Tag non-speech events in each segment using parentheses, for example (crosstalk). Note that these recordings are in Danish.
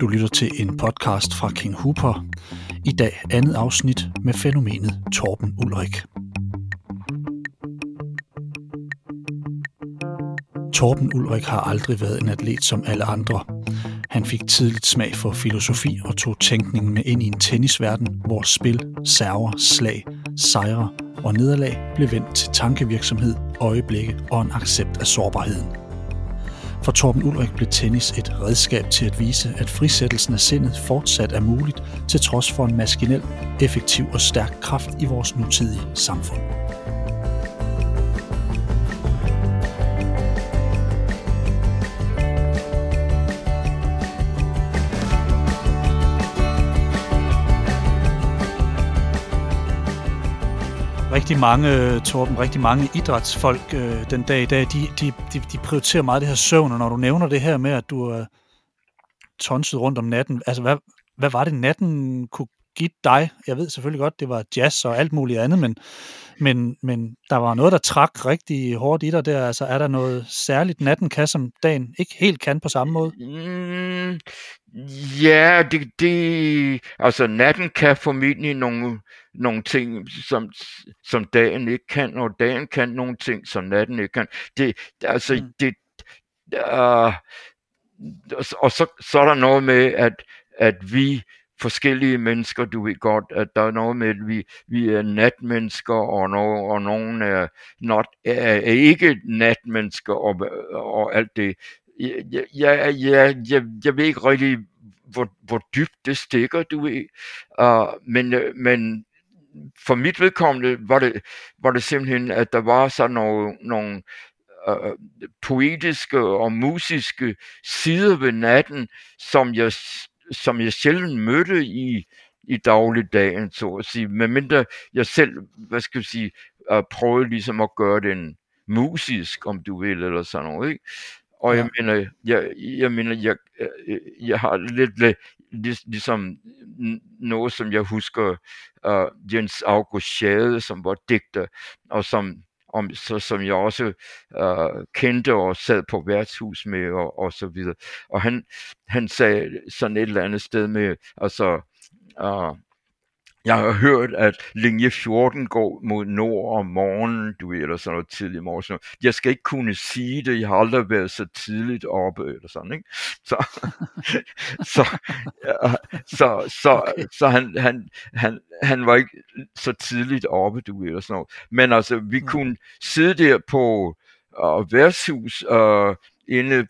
Du lytter til en podcast fra King Hooper. I dag andet afsnit med fænomenet Torben Ulrik. Torben Ulrik har aldrig været en atlet som alle andre. Han fik tidligt smag for filosofi og tog tænkningen med ind i en tennisverden, hvor spil, server, slag, sejre og nederlag blev vendt til tankevirksomhed, øjeblikke og en accept af sårbarheden. For Torben Ulrik blev tennis et redskab til at vise, at frisættelsen af sindet fortsat er muligt, til trods for en maskinel, effektiv og stærk kraft i vores nutidige samfund. Rigtig mange, øh, Torben, rigtig mange idrætsfolk øh, den dag i dag, de, de, de, de prioriterer meget det her søvn, og når du nævner det her med, at du er tonset rundt om natten, altså hvad, hvad var det natten kunne give dig? Jeg ved selvfølgelig godt, det var jazz og alt muligt andet, men, men, men der var noget, der trak rigtig hårdt i dig der. Altså er der noget særligt, natten kan, som dagen ikke helt kan på samme måde? Mm, ja, det, det, altså natten kan formentlig nogle, nogle ting, som, som dagen ikke kan, og dagen kan nogle ting, som natten ikke kan. Det, altså, mm. det, uh, og så, så er der noget med, at, at vi forskellige mennesker, du ved godt, at der er noget med, at vi, vi er natmennesker, og, no, og nogen er, not, er, er ikke natmennesker, og, og alt det. Jeg, jeg, jeg, jeg, jeg ved ikke rigtig, hvor, hvor dybt det stikker, du ved. Uh, men, øh, men for mit vedkommende var det, var det simpelthen, at der var sådan nogle, nogle uh, poetiske og musiske sider ved natten, som jeg som jeg sjældent mødte i, i dagligdagen, så at sige. Medmindre jeg selv, hvad skal jeg sige, uh, prøvede ligesom at gøre den musisk, om du vil, eller sådan noget, ikke? Og ja. jeg mener, jeg, jeg mener, jeg, jeg, jeg har lidt, lidt ligesom noget, som jeg husker uh, Jens August Schade, som var digter, og som om, så, som jeg også øh, kendte og sad på værtshus med og, og så videre. Og han, han sagde sådan et eller andet sted med, altså, øh, jeg har hørt, at linje 14 går mod nord om morgenen, du ved, eller sådan noget tidligt morgen. Jeg skal ikke kunne sige det, jeg har aldrig været så tidligt oppe, eller sådan, ikke? Så, (laughs) så, ja, så, så, okay. så han, han, han, han var ikke så tidligt oppe, du ved, eller sådan noget. Men altså, vi mm. kunne sidde der på uh, værtshus, uh, inde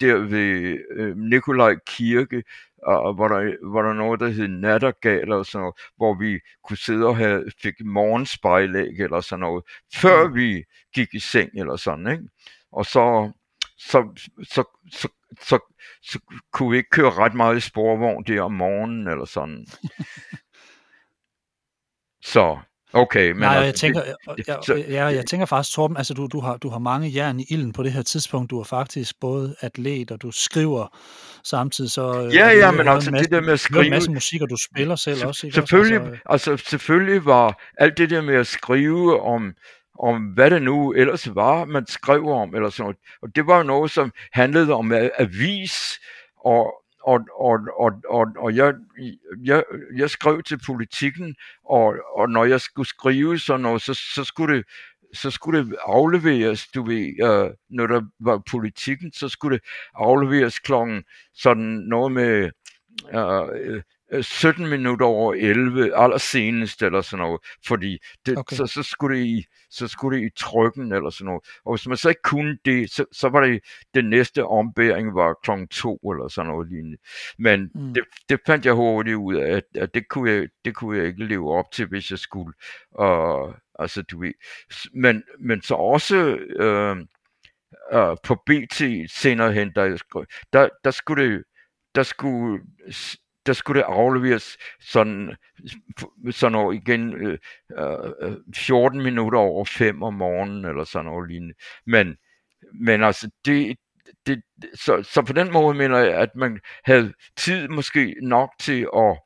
der ved Nikolaj Kirke, og hvor der, hvor der noget, der hed nattergal og sådan noget, hvor vi kunne sidde og have, fik morgenspejlæg eller sådan noget, før vi gik i seng eller sådan, ikke? Og så, så, så, så, så, så kunne vi ikke køre ret meget i sporvogn der om morgenen eller sådan. (laughs) så Okay, men Nej, altså, jeg tænker, jeg, jeg, jeg, jeg tænker faktisk, Torben, altså du, du, har, du har mange jern i ilden på det her tidspunkt. Du er faktisk både atlet, og du skriver samtidig. Så, øh, ja, ja, men altså masse, det der med at skrive... en masse musik, og du spiller selv se, også. Ikke? Selvfølgelig, også, altså, altså, selvfølgelig var alt det der med at skrive om, om hvad det nu ellers var, man skrev om, eller sådan noget. Og det var noget, som handlede om avis, og, og, og, og, og, og jeg, jeg, jeg skrev til politikken, og, og når jeg skulle skrive sådan noget, så, så skulle det så skulle det afleveres, du ved, øh, når der var politikken, så skulle det afleveres klokken sådan noget med øh, 17 minutter over 11, allersenest eller sådan noget, fordi det, okay. så, så, skulle det i, så skulle det i trykken eller sådan noget. Og hvis man så ikke kunne det, så, så var det, den næste ombæring var klokken 2 eller sådan noget lignende. Men mm. det, det fandt jeg hurtigt ud af, at, at det, kunne jeg, det kunne jeg ikke leve op til, hvis jeg skulle. Og, altså, du ved. Men, men så også øh, øh, på BT senere hen, der, der, der skulle det, der skulle der skulle det afleveres sådan, sådan noget igen øh, øh, øh 14 minutter over 5 om morgenen, eller sådan noget lignende. Men, men altså, det, det, så, så på den måde mener jeg, at man havde tid måske nok til at,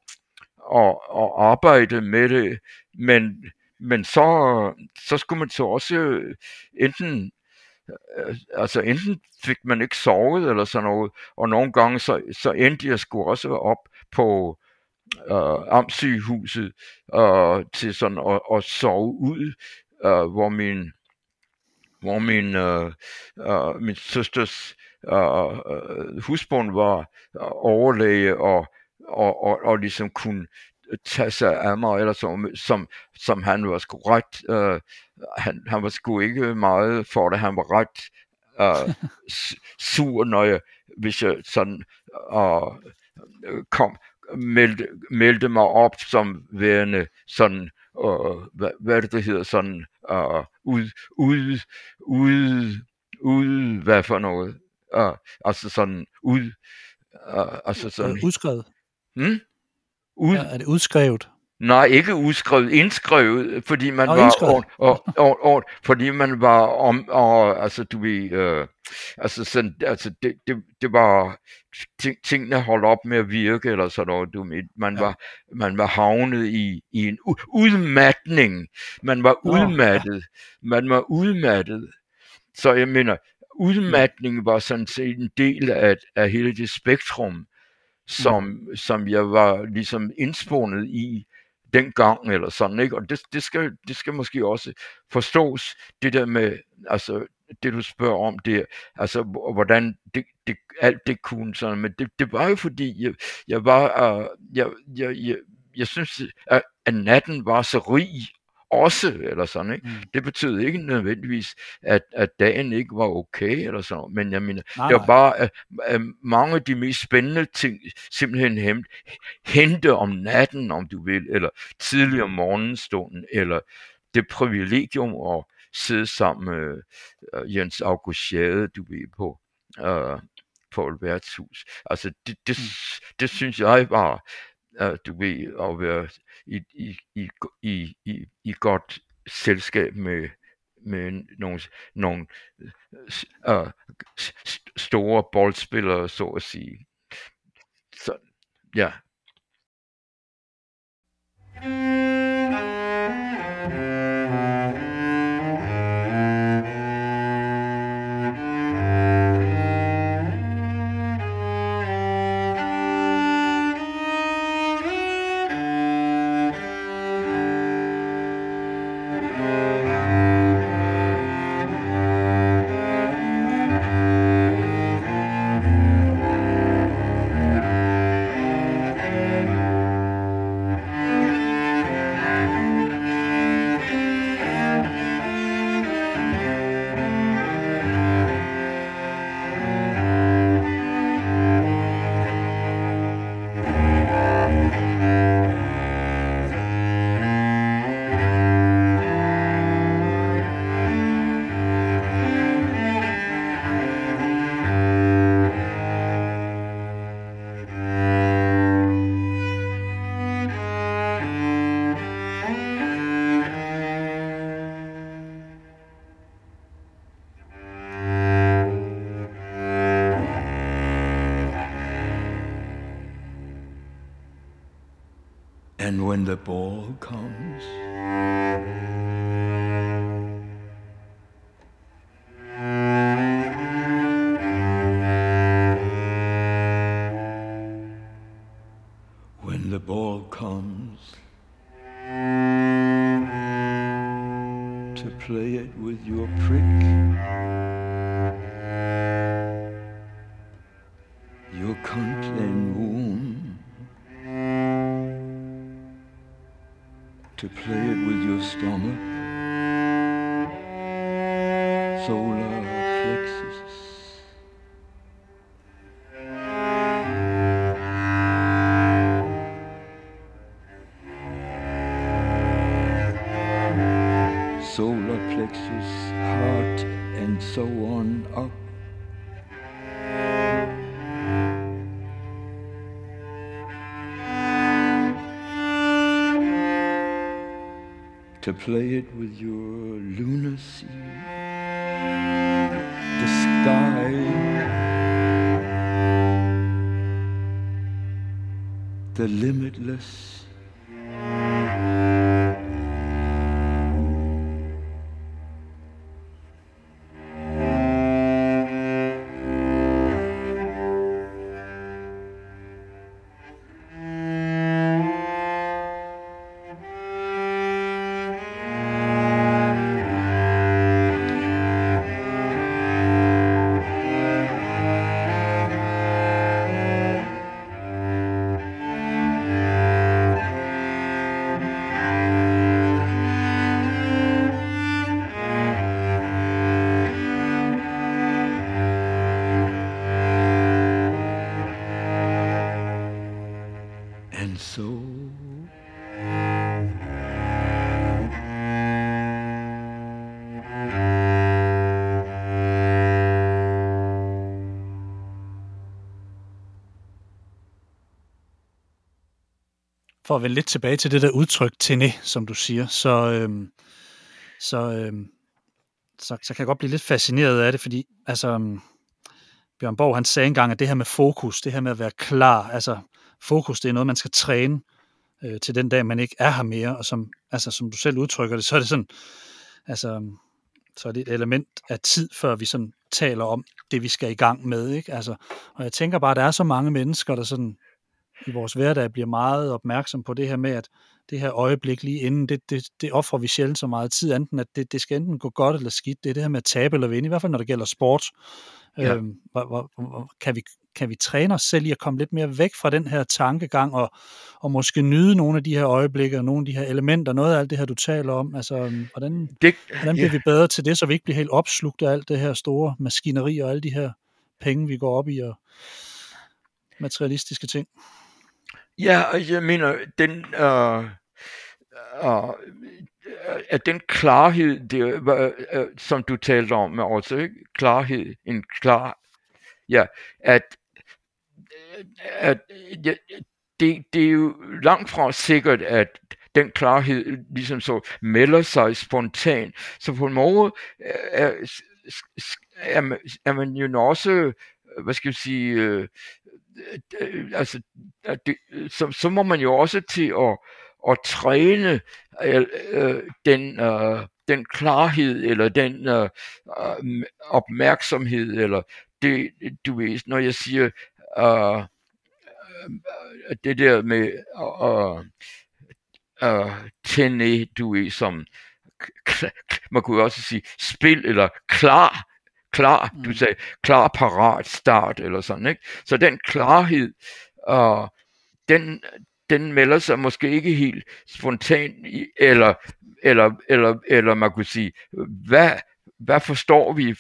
at, at arbejde med det, men, men så, så skulle man så også øh, enten øh, altså enten fik man ikke sovet eller sådan noget, og nogle gange så, så endte jeg sgu også op på øh, Amtssygehuset øh, til sådan at, at sove ud, øh, hvor min hvor min, øh, øh, min søsters øh, øh, husbund var øh, overlæge og, og, og, og ligesom kunne tage sig af mig, eller som, som, som han var sgu ret, øh, han, han var sgu ikke meget for det, han var ret øh, (laughs) sur, når jeg, hvis jeg sådan øh, kom, meldte, meldte mig op som værende sådan, øh, hvad, hvad det, det hedder, sådan, øh, ud, ud, ud, ud, hvad for noget, øh, altså sådan, ud, øh, altså sådan, udskrevet? Hmm? Ud, ja, er det udskrevet? Nej, ikke udskrevet, indskrevet, fordi man Nå, var og, og, og, og, fordi man var om og altså du ved øh, altså sådan altså det, det, det var ting, tingene holdt op med at virke eller sådan noget du ved, man ja. var man var havnet i i en udmatning. Man var udmattet. Ja. Man var udmattet. Så jeg mener udmatning var sådan set en del af af hele det spektrum som, mm. som jeg var ligesom indspundet i dengang eller sådan, ikke? Og det, det, skal, det skal måske også forstås, det der med, altså det du spørger om der, altså hvordan det, det, alt det kunne sådan, men det, det var jo fordi, jeg, jeg var, uh, jeg, jeg, jeg, jeg synes, at, at natten var så rig også, eller sådan, ikke? Mm. Det betød ikke nødvendigvis, at, at dagen ikke var okay, eller sådan, men jeg mener, nej, det var bare, at, at mange af de mest spændende ting, simpelthen hem, hente om natten, om du vil, eller tidligere om morgenstunden, eller det privilegium at sidde sammen med uh, Jens August Schade, du ved, på, uh, på et værtshus. Altså, det, det, mm. det synes jeg var, du ved, at være i, i, i, i, i, i godt selskab med, med nogle, nogle uh, store boldspillere, så at sige. Så, ja. When the ball comes. Plexus, heart, and so on up to play it with your lunacy, the sky, the limitless. For at vende lidt tilbage til det der udtryk tæne, som du siger, så, øhm, så, øhm, så, så kan jeg godt blive lidt fascineret af det, fordi altså, øhm, Bjørn Borg, han sagde engang, at det her med fokus, det her med at være klar, altså fokus, det er noget, man skal træne øh, til den dag, man ikke er her mere, og som, altså, som du selv udtrykker det, så er det sådan, altså, øhm, så er det et element af tid, før vi sådan taler om det, vi skal i gang med, ikke? Altså, og jeg tænker bare, at der er så mange mennesker, der sådan i vores hverdag bliver meget opmærksom på det her med, at det her øjeblik lige inden, det, det, det offrer vi sjældent så meget tid, enten at det, det skal enten gå godt eller skidt, det er det her med at tabe eller vinde, i hvert fald når det gælder sport. Ja. Øhm, hvor, hvor, hvor, kan, vi, kan vi træne os selv i at komme lidt mere væk fra den her tankegang, og, og måske nyde nogle af de her øjeblikke, og nogle af de her elementer, noget af alt det her, du taler om, altså øhm, hvordan, det, hvordan bliver ja. vi bedre til det, så vi ikke bliver helt opslugt af alt det her store maskineri, og alle de her penge, vi går op i, og materialistiske ting. Ja, jeg mener, den, øh, øh, øh, at den klarhed, det, øh, øh, som du talte om også, ikke? klarhed, en klar, ja, at, øh, at ja, det, det er jo langt fra sikkert, at den klarhed ligesom så melder sig spontant. Så på en måde er, er, er man jo også, hvad skal jeg sige, øh, Øh, altså, altså, det, så, så må man jo også til at, at træne øh, øh, den, øh, den klarhed, eller den øh, øh, opmærksomhed, eller det, du ved, når jeg siger øh, øh det der med øh, øh, tænde, du ved, som man kunne også sige spil eller klar klar, du mm. sagde, klar, parat, start, eller sådan, ikke? Så den klarhed, uh, den, den melder sig måske ikke helt spontant, eller, eller, eller, eller man kunne sige, hvad, hvad forstår vi?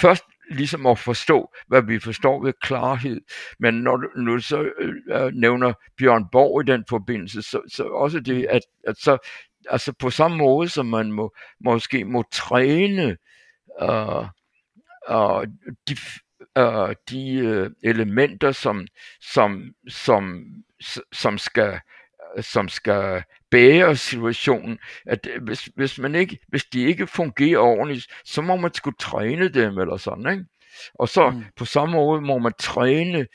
Først ligesom at forstå, hvad vi forstår ved klarhed. Men når du, du så øh, nævner Bjørn Borg i den forbindelse, så, så også det, at, at så, altså på samme måde, som man må, måske må træne øh, og de, uh, de uh, elementer, som, som, som, som skal som skal bære situationen, at hvis, hvis, man ikke, hvis de ikke fungerer ordentligt, så må man skulle træne dem eller sådan, ikke? Og så mm. på samme måde må man træne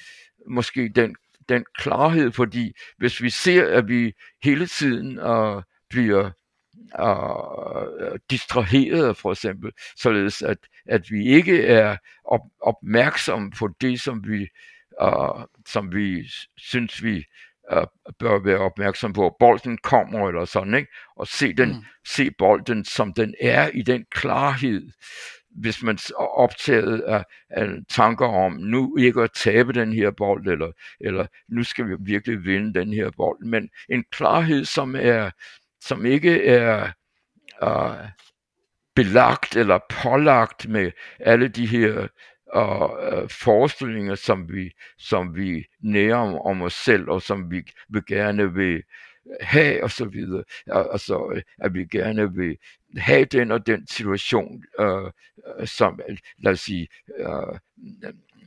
måske den, den klarhed, fordi hvis vi ser, at vi hele tiden uh, bliver uh, distraheret for eksempel, således at, at vi ikke er op, opmærksomme på det, som vi, uh, som vi synes, vi uh, bør være opmærksom på. Bolden kommer eller sådan, ikke? og se, den, mm. se bolden, som den er i den klarhed, hvis man er optaget af, af tanker om, nu ikke at tabe den her bold, eller, eller nu skal vi virkelig vinde den her bold, men en klarhed, som er som ikke er uh, belagt eller pålagt med alle de her uh, forestillinger, som vi, som vi nærer om, om os selv, og som vi vil gerne vil have, og så videre. Altså, at vi gerne vil have den og den situation, uh, som, lad os sige, uh,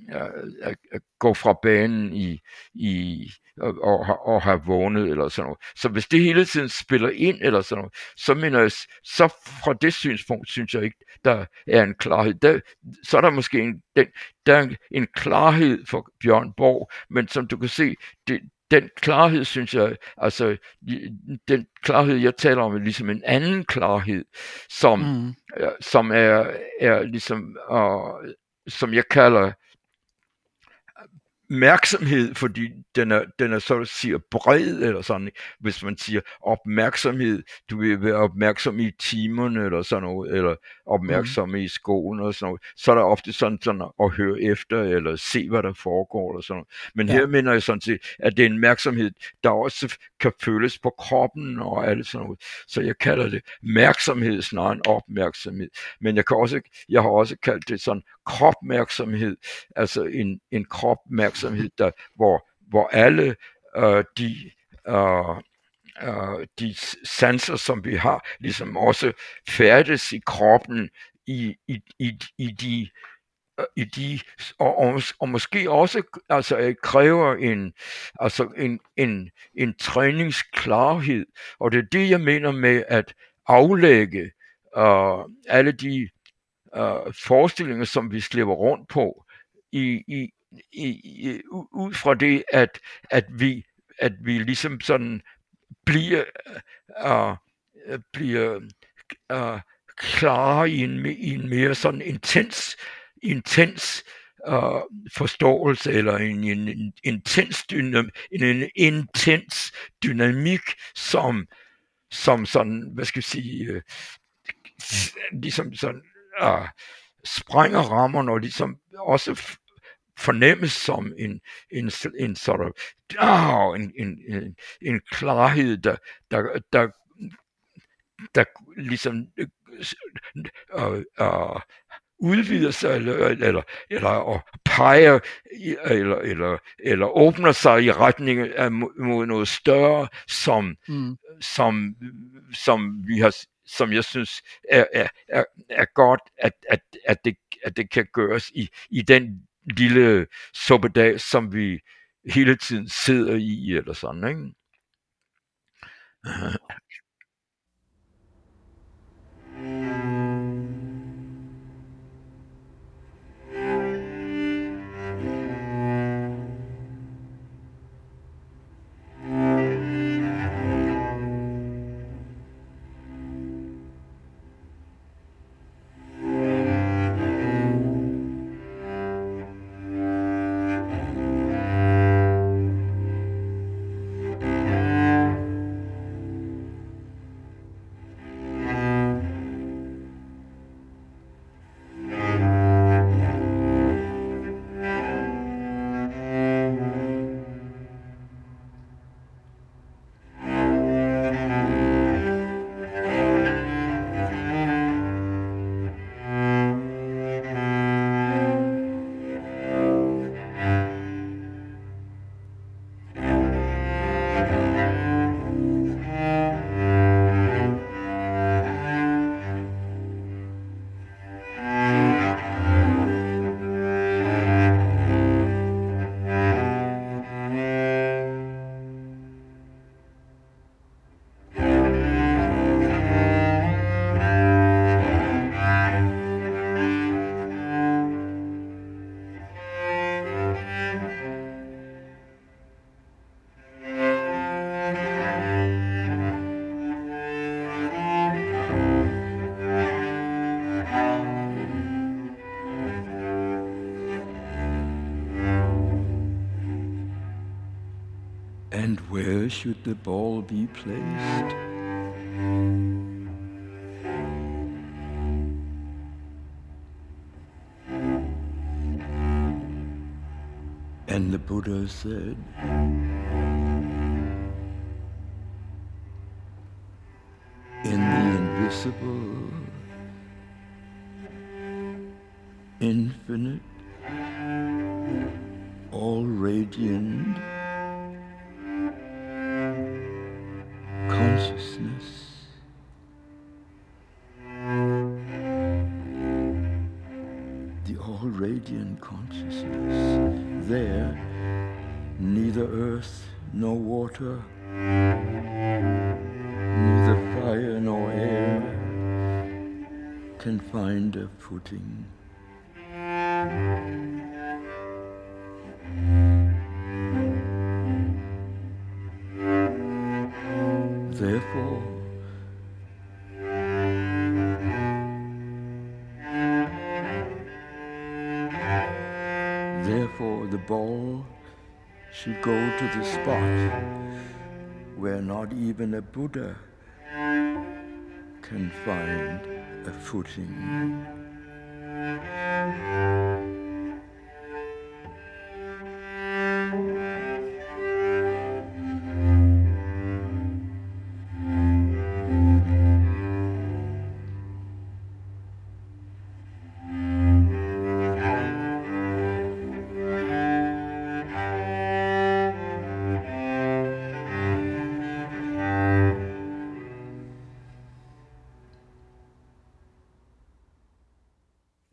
at, at gå fra banen i, i og, og, og have vundet eller sådan noget. Så hvis det hele tiden spiller ind eller sådan noget, så mener jeg, så fra det synspunkt synes jeg ikke, der er en klarhed. Der, så er der måske en, den, der er en klarhed for Bjørn Borg, men som du kan se, det, den klarhed, synes jeg, altså den klarhed, jeg taler om, er ligesom en anden klarhed, som, mm. som er, er ligesom, uh, som jeg kalder opmærksomhed, fordi den er, den er så at sige bred, eller sådan, hvis man siger opmærksomhed, du vil være opmærksom i timerne, eller sådan noget, eller opmærksom mm. i skolen, og sådan noget, så er der ofte sådan, sådan at høre efter, eller se, hvad der foregår, eller sådan noget. Men ja. her mener jeg sådan set, at det er en opmærksomhed, der også kan føles på kroppen, og alt sådan noget. Så jeg kalder det opmærksomhed snarere end opmærksomhed. Men jeg, kan også, jeg har også kaldt det sådan kropmærksomhed, altså en, en kropmærksomhed, der, hvor, hvor alle øh, de, øh, øh, de sanser, som vi har, ligesom også færdes i kroppen i, i, i, i de øh, i de og, og, og måske også altså øh, kræver en altså en en en træningsklarhed. Og det er det jeg mener med at aflægge uh, alle de uh, forestillinger som vi slipper rundt på i, i, i, i ud fra det at at vi at vi ligesom sådan bliver uh, bliver uh, klare i en, i en mere sådan intens, intens uh, forståelse eller en, en, en intens dynam, en, en intens dynamik, som, som sådan, hvad skal jeg sige, uh, ligesom sådan uh, sprænger rammerne og ligesom også fornemmes som en, en, en sort of, oh, en, en, en, en klarhed, der, der, der, der ligesom øh, øh, udvider sig, eller, eller, eller og peger, eller, eller, eller åbner sig i retning af mod noget større, som, mm. som, som vi har som jeg synes er, er, er, er godt, at, at, at, det, at det kan gøres i, i den lille suppedag, som vi hele tiden sidder i, eller sådan, ikke? Should the ball be placed? And the Buddha said, In the invisible, infinite, all radiant, all consciousness. There, neither earth nor water, neither fire nor air can find a footing. Should go to the spot where not even a Buddha can find a footing.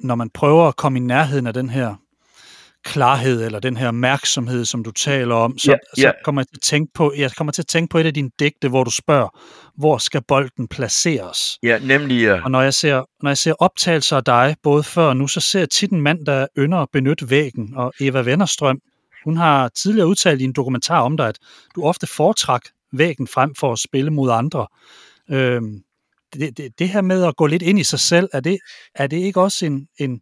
Når man prøver at komme i nærheden af den her klarhed eller den her opmærksomhed, som du taler om, så, Ja, så ja. kommer jeg til at tænke på, jeg kommer til at tænke på et af dine digte, hvor du spørger, hvor skal bolden placeres? Ja, nemlig ja. Og når jeg ser, når jeg ser optagelser af dig, både før og nu, så ser jeg tit en mand, der ynder at benytte væggen. Og Eva Vennerstrøm, hun har tidligere udtalt i en dokumentar om dig, at du ofte foretræk væggen frem for at spille mod andre. Øhm, det, det, det her med at gå lidt ind i sig selv, er det, er det ikke også en, en,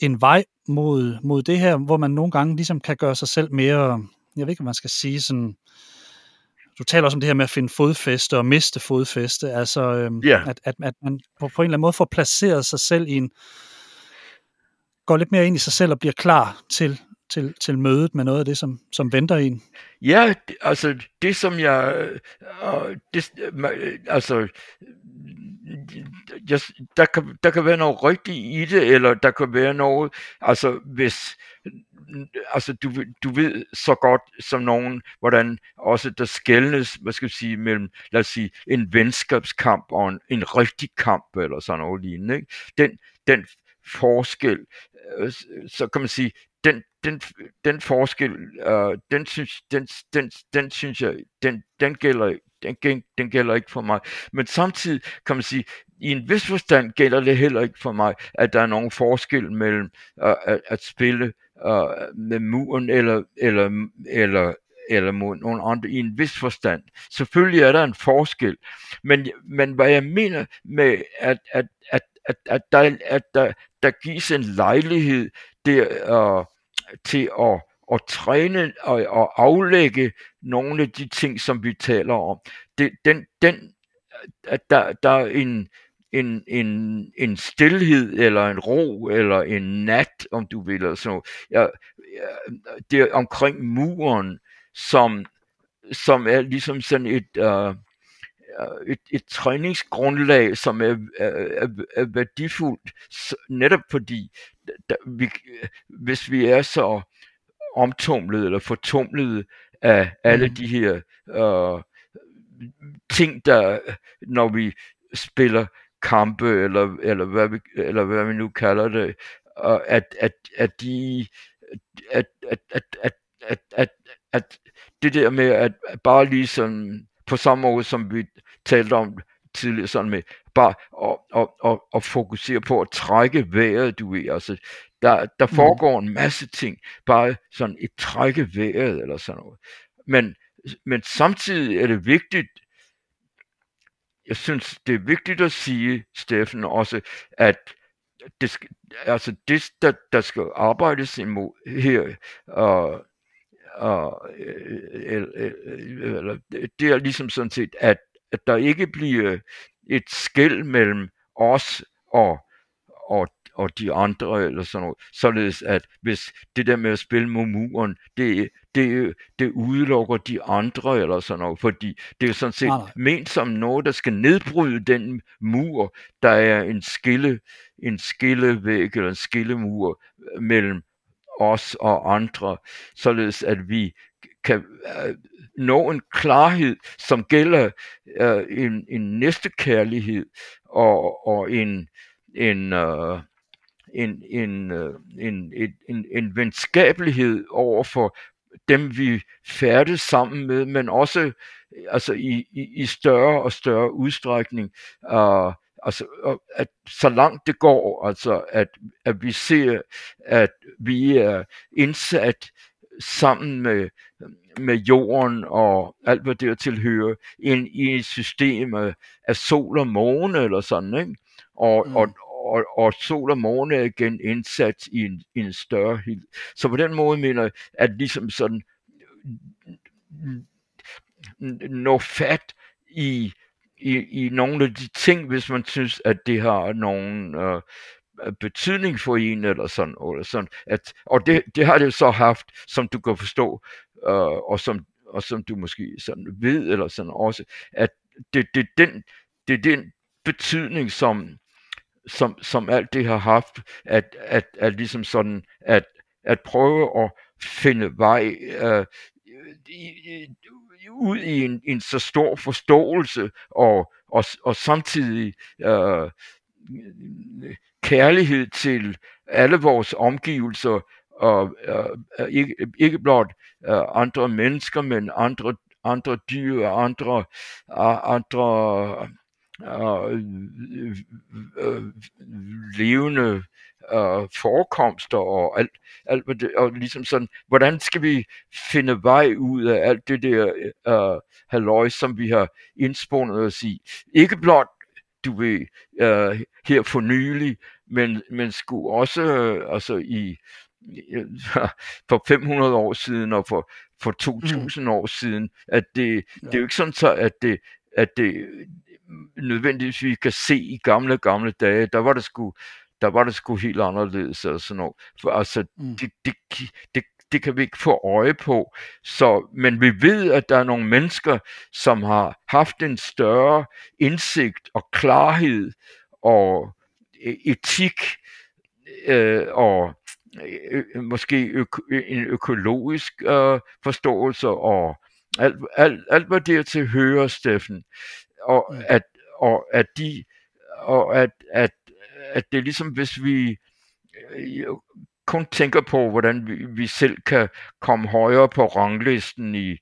en vej mod, mod det her, hvor man nogle gange ligesom kan gøre sig selv mere, jeg ved ikke, hvad man skal sige, sådan, du taler også om det her med at finde fodfæste og miste fodfæste, altså øhm, Ja. at, at, at man på, på en eller anden måde får placeret sig selv i en, går lidt mere ind i sig selv og bliver klar til, til, til mødet med noget af det, som, som venter en. Ja, altså det som jeg, øh, det, øh, altså, jeg, der, kan, der kan være noget rigtigt i det, eller der kan være noget, altså hvis, altså du, du ved så godt som nogen, hvordan også der skældnes, hvad skal jeg sige, mellem, lad os sige, en venskabskamp og en, en rigtig kamp, eller sådan noget lignende, ikke? Den, den forskel, øh, så kan man sige, den, den, den forskel, øh, den, synes, den, den, den synes jeg, den, den, gælder, den, den gælder ikke for mig. Men samtidig kan man sige, i en vis forstand gælder det heller ikke for mig, at der er nogen forskel mellem øh, at, at spille øh, med muren eller, eller, eller, eller mod nogen andre i en vis forstand. Selvfølgelig er der en forskel, men, men hvad jeg mener med, at, at, at, at, at, der, at der, der gives en lejlighed det, øh, til at, at træne og, og aflægge nogle af de ting, som vi taler om. Det, den, den, øh, at der, der er en, en, en, en stillhed, eller en ro, eller en nat, om du vil, eller sådan noget. Ja, ja, det er omkring muren, som, som er ligesom sådan et, uh, et, et træningsgrundlag, som er, er, er, værdifuldt, netop fordi, der, vi, hvis vi er så omtumlet eller fortumlet af alle Mhm. de her øh, ting, der når vi spiller kampe, eller, eller, hvad, vi, eller hvad vi nu kalder det, og at, at, at de at, at, at, at, at, at, at det der med at bare lige sådan på samme måde som vi talte om tidligere sådan med bare at, at, at, at fokusere på at trække vejret du ved altså der, der Mhm. foregår en masse ting bare sådan et trække vejret eller sådan noget men, men samtidig er det vigtigt jeg synes det er vigtigt at sige Steffen også at det, skal- altså det der, der skal arbejdes imod her og og øh, eller, eller, det er ligesom sådan set, at, at der ikke bliver et skæld mellem os og, og, og de andre, eller sådan noget. Således at hvis det der med at spille mod muren, det, det, det udelukker de andre, eller sådan noget, fordi det er sådan set Nej, ment som noget, der skal nedbryde den mur, der er en skille, en skillevæg, eller en skillemur mellem os og andre, således at vi kan øh, nå en klarhed, som gælder øh, en, en næstekærlighed og, og en, en, øh, en, en, øh, en, en, en, en venskabelighed over for dem, vi færdes sammen med, men også øh, altså i, i, i større og større udstrækning. øh, altså, at så langt det går, altså at, at vi ser, at vi er indsat sammen med, med jorden og alt, hvad dertil hører, ind i et system af, af sol og måne eller sådan, ikke? Og, Mm. og, og, og sol og måne er igen indsat i en, i en større helt. Så på den måde mener jeg, at ligesom sådan nå fat i, i, i nogle af de ting, hvis man synes, at det har nogen øh, betydning for en, eller sådan, eller sådan at, og det, det har det så haft, som du kan forstå, øh, og, som, og som du måske sådan ved, eller sådan også, at det, det, den, det er den betydning, som, som, som alt det har haft, at, at, at ligesom sådan, at, at prøve at finde vej øh, i, i, ud i en, en så stor forståelse, og, og, og samtidig øh, kærlighed til alle vores omgivelser, og uh, ikke, ikke blot uh, andre mennesker, men andre andre dyr og andre andre uh, uh, levende uh, forekomster og alt, alt hvad det, og ligesom sådan, hvordan skal vi finde vej ud af alt det der uh, halløj, som vi har indspundet os i. Ikke blot, du ved, uh, her for nylig, men, men skulle også uh, altså i (laughs) for 500 år siden og for, for 2000 mm. år siden, at det, ja. det er jo ikke sådan så, at det, at det nødvendigvis vi kan se i gamle, gamle dage, der var det sgu, der var det sgu helt anderledes og sådan noget. For, altså, mm. det, det, det, det kan vi ikke få øje på. Så, men vi ved, at der er nogle mennesker, som har haft en større indsigt og klarhed og e-, etik øh, og øh, måske øko, en økologisk øh, forståelse og alt, alt, alt hvad det til hører, Steffen. Og at, og at de og at, at, at det er ligesom hvis vi øh, kun tænker på, hvordan vi, vi selv kan komme højere på ranglisten i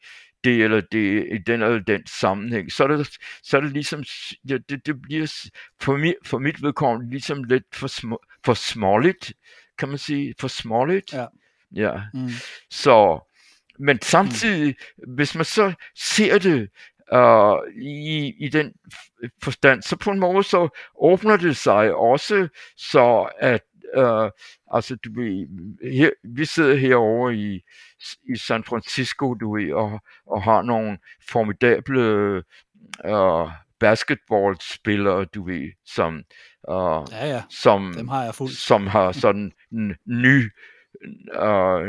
det eller det, i den eller den sammenhæng, så er det, så er det ligesom, ja, det, det bliver for, mi, for mit vedkommende ligesom lidt for, sm, for småligt, kan man sige, for småligt. Ja. ja. Mm. Så, men samtidig, mm. hvis man så ser det uh, i, i den forstand, så på en måde så åbner det sig også, så at uh, altså du ved, her, vi sidder herovre i, i San Francisco, du ved, og, og har nogle formidable uh, basketballspillere, du ved, som, uh, ja, ja. som, Dem har jeg fuldt. som har sådan en ny uh,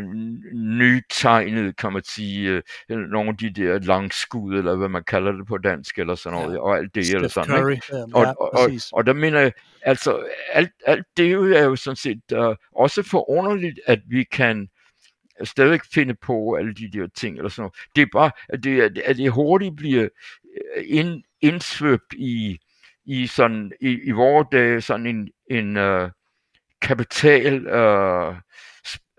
nytegnet, kan man sige, uh, nogle af de der langskud, eller hvad man kalder det på dansk, eller sådan noget, ja. og alt det, Steph eller sådan, Curry. ikke? Ja, Og, ja, og, og, og der mener jeg, altså, alt, alt det er jo sådan set uh, også forunderligt, at vi kan stadig finde på alle de der ting, eller sådan noget. Det er bare, at det, at det hurtigt bliver ind, indsvøbt i, i sådan, i, i vores dage, sådan en, en uh, kapital uh,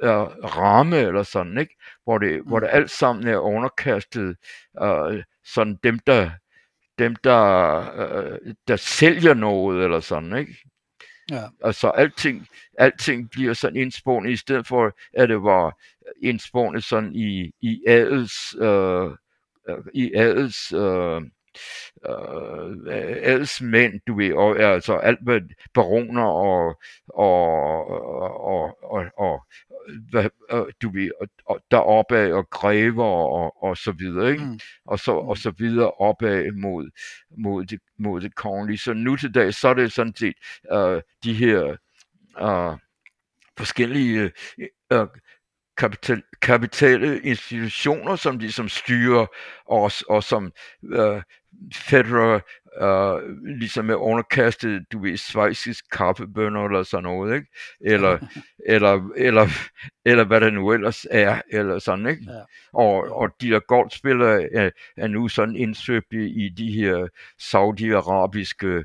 uh, ramme eller sådan, ikke? Hvor det, mm. hvor det alt sammen er underkastet uh, sådan dem, der dem, der, uh, der sælger noget eller sådan, ikke? Ja. Altså alting, alting bliver sådan indspundet, i stedet for at det var indspundet sådan i, i adels, uh, i adels, uh, øh, adelsmænd, du ved, og altså alt hvad baroner og, og, og, og, og hvad, du ved, og, og deroppe og grever og, og så videre, ikke? Mm. Og, så, og så videre opad mod, mod, det, mod det kongelige. Så nu til dag, så er det sådan set uh, de her uh, forskellige uh, kapital, kapitale institutioner, som de som styrer os, og som uh, Federer uh, ligesom er underkastet, du ved, svejsisk kaffebønder eller sådan noget, ikke? Eller, (laughs) eller, eller, eller hvad det nu ellers er, eller sådan, ikke? Ja. Og, og de der golfspillere er, er nu sådan indsøbt i, de her saudi-arabiske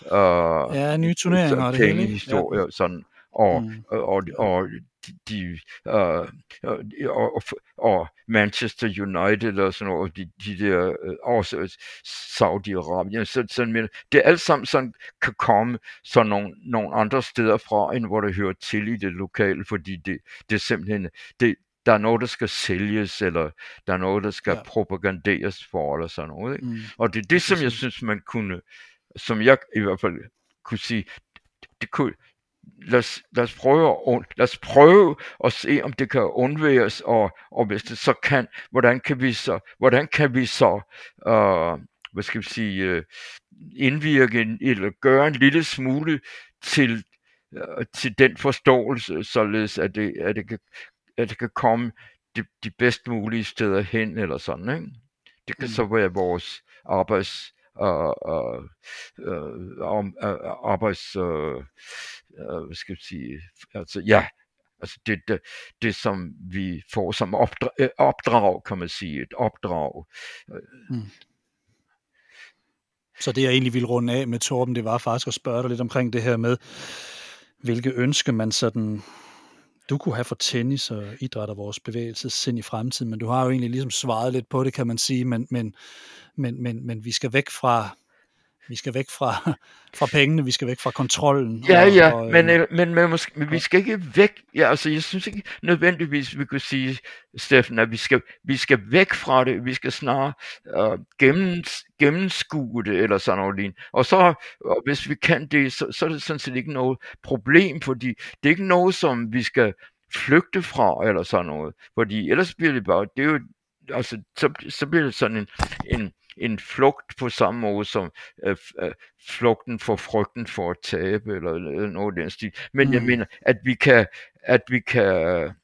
uh, ja, nye turneringer hele, historier, ja. sådan og, mm. og, og, og de, uh, og, og Manchester United og sådan noget, de, de der, også Saudi-Arabien, så, sådan, det er alt sammen sådan, kan komme sådan nogle, nogle andre steder fra, end hvor det hører til i det lokale, fordi det, det er simpelthen, det, der er noget, der skal sælges, eller der er noget, der skal ja. propaganderes for, eller sådan noget. Ikke? Mm. Og det er det, som jeg synes, man kunne, som jeg i hvert fald kunne sige, det kunne, lad os, lad os, prøve, at, lad os prøve at se, om det kan undværes, og, og hvis det så kan, hvordan kan vi så, hvordan kan vi så uh, hvad skal vi sige, uh, indvirke eller gøre en lille smule til, uh, til den forståelse, således at det, at det, kan, at det kan komme de, de bedst mulige steder hen, eller sådan, ikke? Det kan mm. så være vores arbejds, uh, uh, uh, arbejds, uh, øh, hvad skal jeg sige, altså ja, altså det, det, det som vi får som opdrag, øh, opdrag kan man sige, et opdrag. Øh. Mm. Så det, jeg egentlig ville runde af med Torben, det var faktisk at spørge dig lidt omkring det her med, hvilke ønsker man sådan du kunne have for tennis og idræt og vores bevægelsessind i fremtiden, men du har jo egentlig ligesom svaret lidt på det, kan man sige, men, men, men, men, men vi skal væk fra vi skal væk fra, (laughs) fra pengene, vi skal væk fra kontrollen. Ja, og, ja, og, men, øh, men, men, måske, men vi skal ikke væk. Ja, altså, jeg synes ikke nødvendigvis, vi kunne sige, Steffen, at vi skal, vi skal væk fra det. Vi skal snarere uh, gennem, gennemskue det, eller sådan noget lignende. Og så, og hvis vi kan det, så, så er det sådan set ikke noget problem, fordi det er ikke noget, som vi skal flygte fra, eller sådan noget. Fordi ellers bliver det bare, det er jo, altså, så, så bliver det sådan en, en en flugt på samme måde som øh, øh, flugten for frygten for at tabe, eller, eller noget af den stil. Men mm. jeg mener, at vi kan, at vi kan,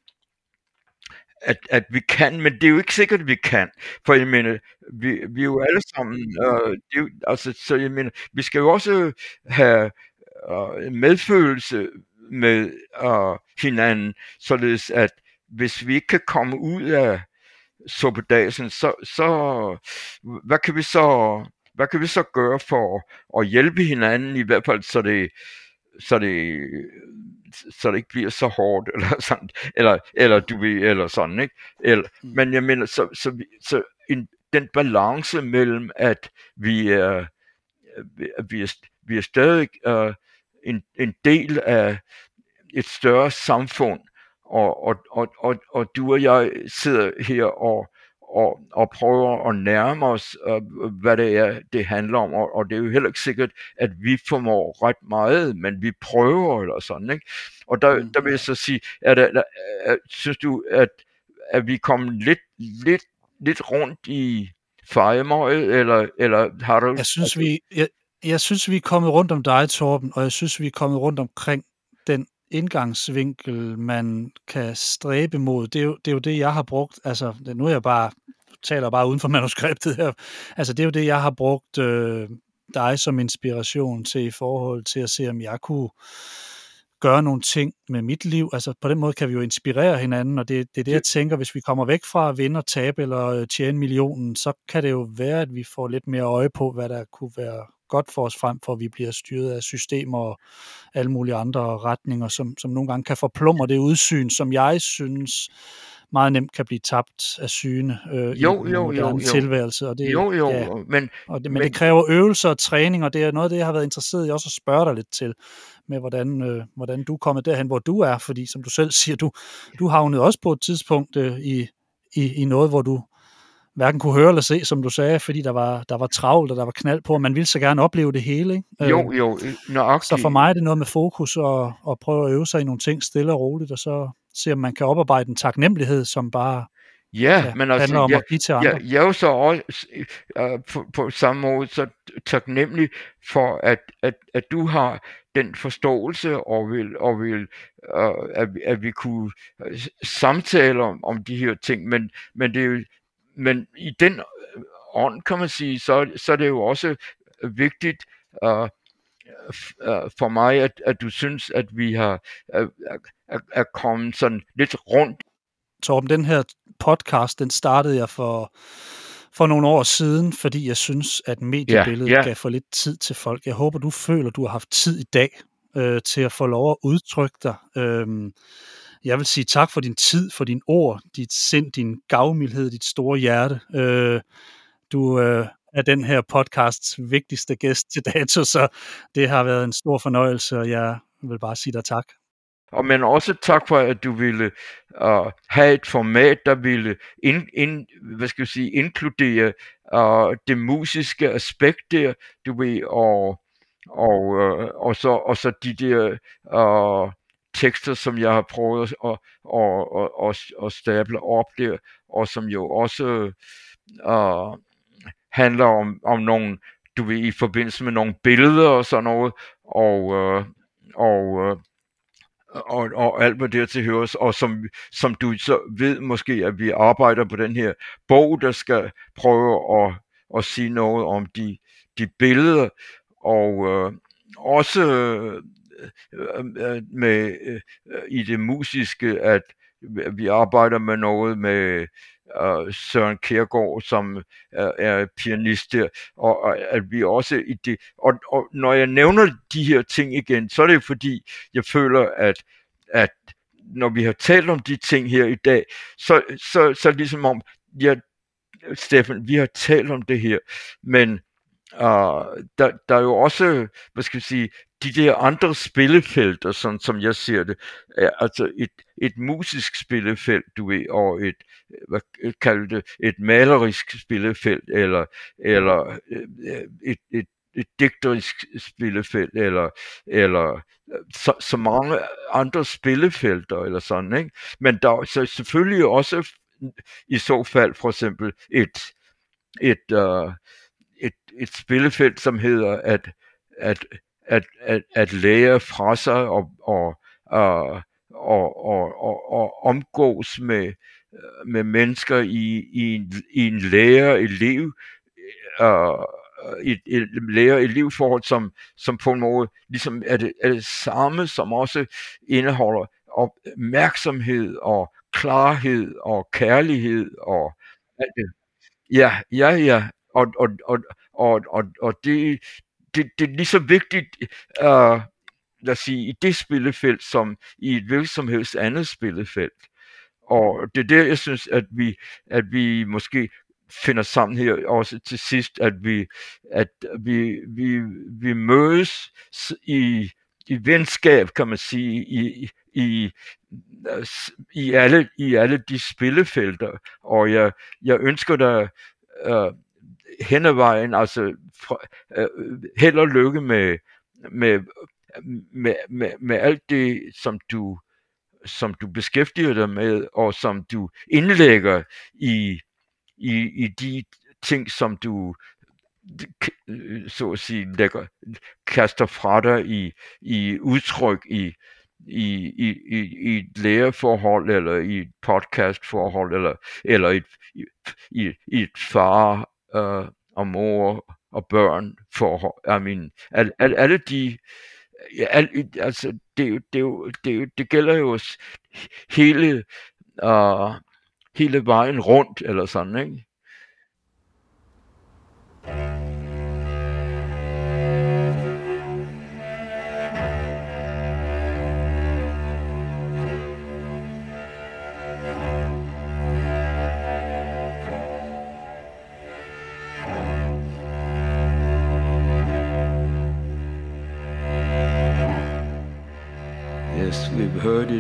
at, at vi kan, men det er jo ikke sikkert, at vi kan. For jeg mener, vi, vi er jo alle sammen, øh, det er jo, altså, så jeg mener, vi skal jo også have øh, medfølelse med øh, hinanden, således at hvis vi ikke kan komme ud af suppedasen, så, så hvad kan vi så hvad kan vi så gøre for at hjælpe hinanden, i hvert fald så det, så det, så det ikke bliver så hårdt, (laughs) eller sådan, eller, eller du ved, eller sådan, ikke? Eller, mm. Men jeg mener, så, så, så en, den balance mellem, at vi er, vi er, vi er stadig uh, en, en del af et større samfund, og, og, og, og, og du og jeg sidder her og, og, og prøver at nærme os, øh, hvad det er, det handler om, og, og det er jo heller ikke sikkert, at vi formår ret meget, men vi prøver eller sådan, ikke? Og der, mm. der vil jeg så sige, at, at, at, at synes du, at, at vi kommer lidt, lidt, lidt rundt i fejemøget, eller, eller har du... Jeg synes, vi, jeg, jeg synes, vi er kommet rundt om dig, Torben, og jeg synes, vi er kommet rundt omkring den indgangsvinkel, man kan stræbe mod, det er jo det, er jo det jeg har brugt. Altså, nu er jeg bare taler bare uden for manuskriptet her. Altså, det er jo det, jeg har brugt øh, dig som inspiration til i forhold til at se, om jeg kunne gøre nogle ting med mit liv. Altså på den måde kan vi jo inspirere hinanden, og det, det er det, jeg tænker, hvis vi kommer væk fra at vinde og tabe eller øh, tjene millionen, så kan det jo være, at vi får lidt mere øje på, hvad der kunne være godt for os frem for, at vi bliver styret af systemer og alle mulige andre retninger, som, som nogle gange kan forplumre det udsyn, som jeg synes meget nemt kan blive tabt af syne øh, jo, i jo, jo, jo. tilværelse. Og det, jo, jo, ja, men, og det, men, men det kræver øvelser og træning, og det er noget af det, jeg har været interesseret i også at spørge dig lidt til, med hvordan, øh, hvordan du er kommet derhen, hvor du er, fordi som du selv siger, du, du havnede også på et tidspunkt øh, i, i, i noget, hvor du hverken kunne høre eller se, som du sagde, fordi der var, der var travlt, og der var knald på, og man ville så gerne opleve det hele. Ikke? Jo, jo, nøjagtigt. Så for mig er det noget med fokus og, og prøve at øve sig i nogle ting stille og roligt, og så se, om man kan oparbejde en taknemmelighed, som bare Ja, ja men altså, om jeg, at til andre. Jeg, jeg er jo så også uh, på, på samme måde så taknemmelig for, at, at, at du har den forståelse og vil, og vil uh, at, at vi kunne samtale om, om de her ting, men, men det er jo men i den øh, ånd, kan man sige, så, så er det jo også vigtigt uh, for mig, at, at du synes, at vi har er, er, er kommet sådan lidt rundt. Torben, den her podcast, den startede jeg for, for nogle år siden, fordi jeg synes, at mediebilledet ja, ja. gav for lidt tid til folk. Jeg håber, du føler, du har haft tid i dag øh, til at få lov at udtrykke dig. Øh, jeg vil sige tak for din tid, for din ord, dit sind, din gavmildhed, dit store hjerte. Øh, du øh, er den her podcasts vigtigste gæst til dato, så det har været en stor fornøjelse, og jeg vil bare sige dig tak. Og men også tak for, at du ville uh, have et format, der ville in, in, hvad skal jeg sige, inkludere uh, det musiske aspekt der, du ved, og, og, uh, og, så, og så de der uh, tekster, som jeg har prøvet at, at, at, at, at stable op der, og som jo også uh, handler om, om nogle, du ved, i forbindelse med nogle billeder og sådan noget, og, uh, og, uh, og, og alt hvad der til høres, og som, som du så ved måske, at vi arbejder på den her bog, der skal prøve at, at sige noget om de, de billeder, og uh, også Øh, øh, med øh, i det musiske, at vi arbejder med noget med uh, Søren Kierkegaard, som er, er pianist der, og, og at vi også i det, og, og når jeg nævner de her ting igen, så er det fordi, jeg føler, at, at når vi har talt om de ting her i dag, så, så, så det ligesom om, ja, Steffen, vi har talt om det her, men Uh, der, der er jo også, hvad skal vi sige, de der andre spillefelter, sådan som jeg ser det, er altså et, et musisk spillefelt, du ved, og et, hvad kalder det, et malerisk spillefelt, eller, eller øh, et, et, et digterisk spillefelt, eller, eller så, så mange andre spillefelter, eller sådan, ikke? Men der er så selvfølgelig også i så fald for eksempel et, et, uh, et, et spillefelt, som hedder at, at, at, at, at lære fra sig og, og, og, og, og, og, og omgås med, med mennesker i, i, en, i en lærer-elev uh, øh, et, et lærer-elev-forhold, som, som på en måde ligesom er det, er det samme, som også indeholder opmærksomhed og klarhed og kærlighed og alt det. Ja, ja, ja. Og, og, og, og, og, og det, det, det er lige så vigtigt, uh, lad os sige, i det spillefelt, som i et hvilket som helst andet spillefelt. Og det er der, jeg synes, at vi, at vi måske finder sammen her også til sidst, at vi, at vi, vi, vi mødes i, i venskab, kan man sige, i, i, i, alle, i alle de spillefelter. Og jeg, jeg ønsker dig uh, hen ad vejen, altså øh, held og lykke med, med, med, med, med alt det, som du som du beskæftiger dig med, og som du indlægger i, i, i de ting, som du så at sige lægger, kaster fra dig i, i udtryk i, i, i, i, i et læreforhold, eller i et podcastforhold, eller, eller et, i, i, i et far øh, og mor og børn forhold. I mean, al, al, alle de al, altså det, det, det, det gælder jo hele uh, hele vejen rundt, eller sådan, ikke?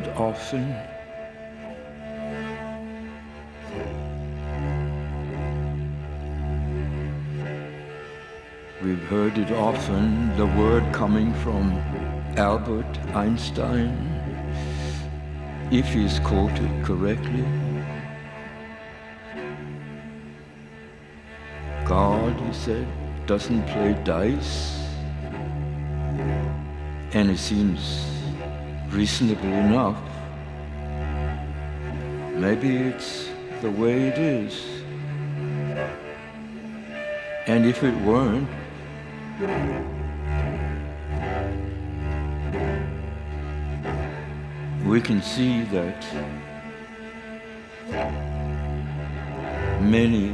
Often. We've heard it often, the word coming from Albert Einstein, if he's quoted correctly. God, he said, doesn't play dice, and it seems reasonable enough. Maybe it's the way it is. And if it weren't, we can see that many,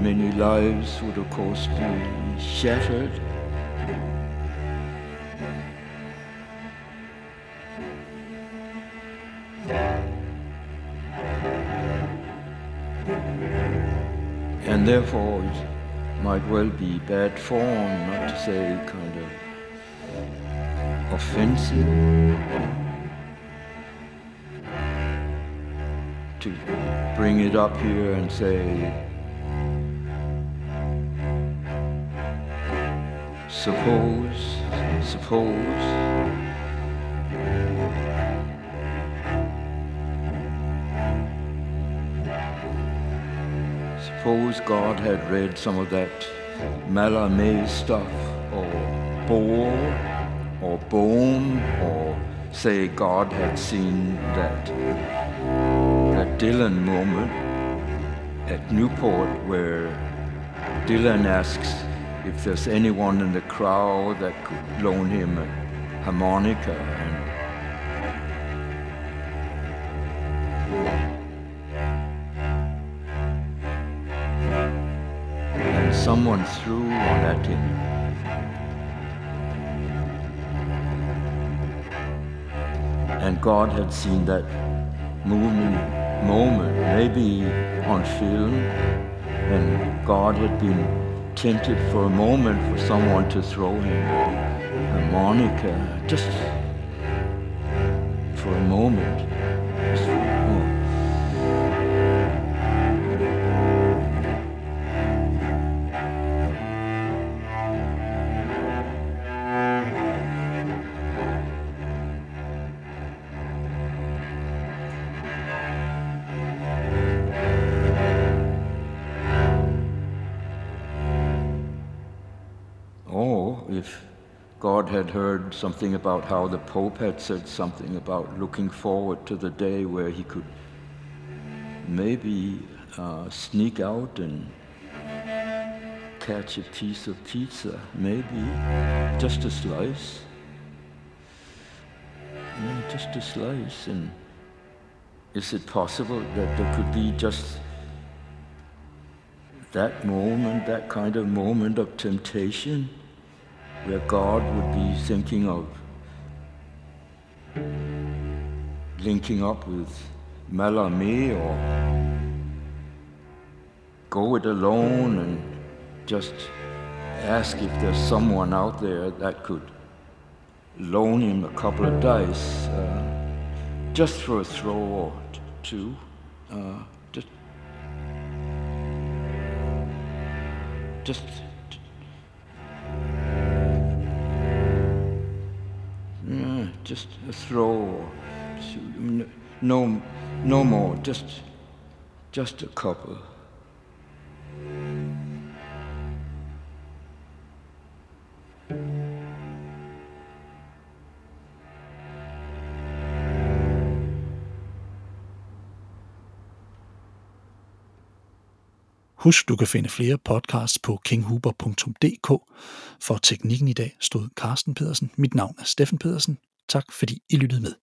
many lives would of course be shattered. And it might well be bad form, not to say kind of offensive. To bring it up here and say, suppose, suppose suppose God had read some of that Mallarmé stuff, or Bohr, or Bohm, or say God had seen that, that Dylan moment at Newport where Dylan asks if there's anyone in the crowd that could loan him a harmonica and someone threw on at him. And God had seen that movement, moment, maybe on film, and God had been tempted for a moment for someone to throw him a harmonica, just for a moment. God had heard something about how the Pope had said something about looking forward to the day where he could maybe uh, sneak out and catch a piece of pizza, maybe just a slice. Yeah, just a slice. And is it possible that there could be just that moment, that kind of moment of temptation, where God would be thinking of linking up with Malame or go it alone and just ask if there's someone out there that could loan him a couple of dice uh, just for a throw or two. Uh, just just just a throw no no more just just a couple Husk, du kan finde flere podcasts på kinghuber.dk. For teknikken i dag stod Carsten Pedersen. Mit navn er Steffen Pedersen. Tak fordi I lyttede med.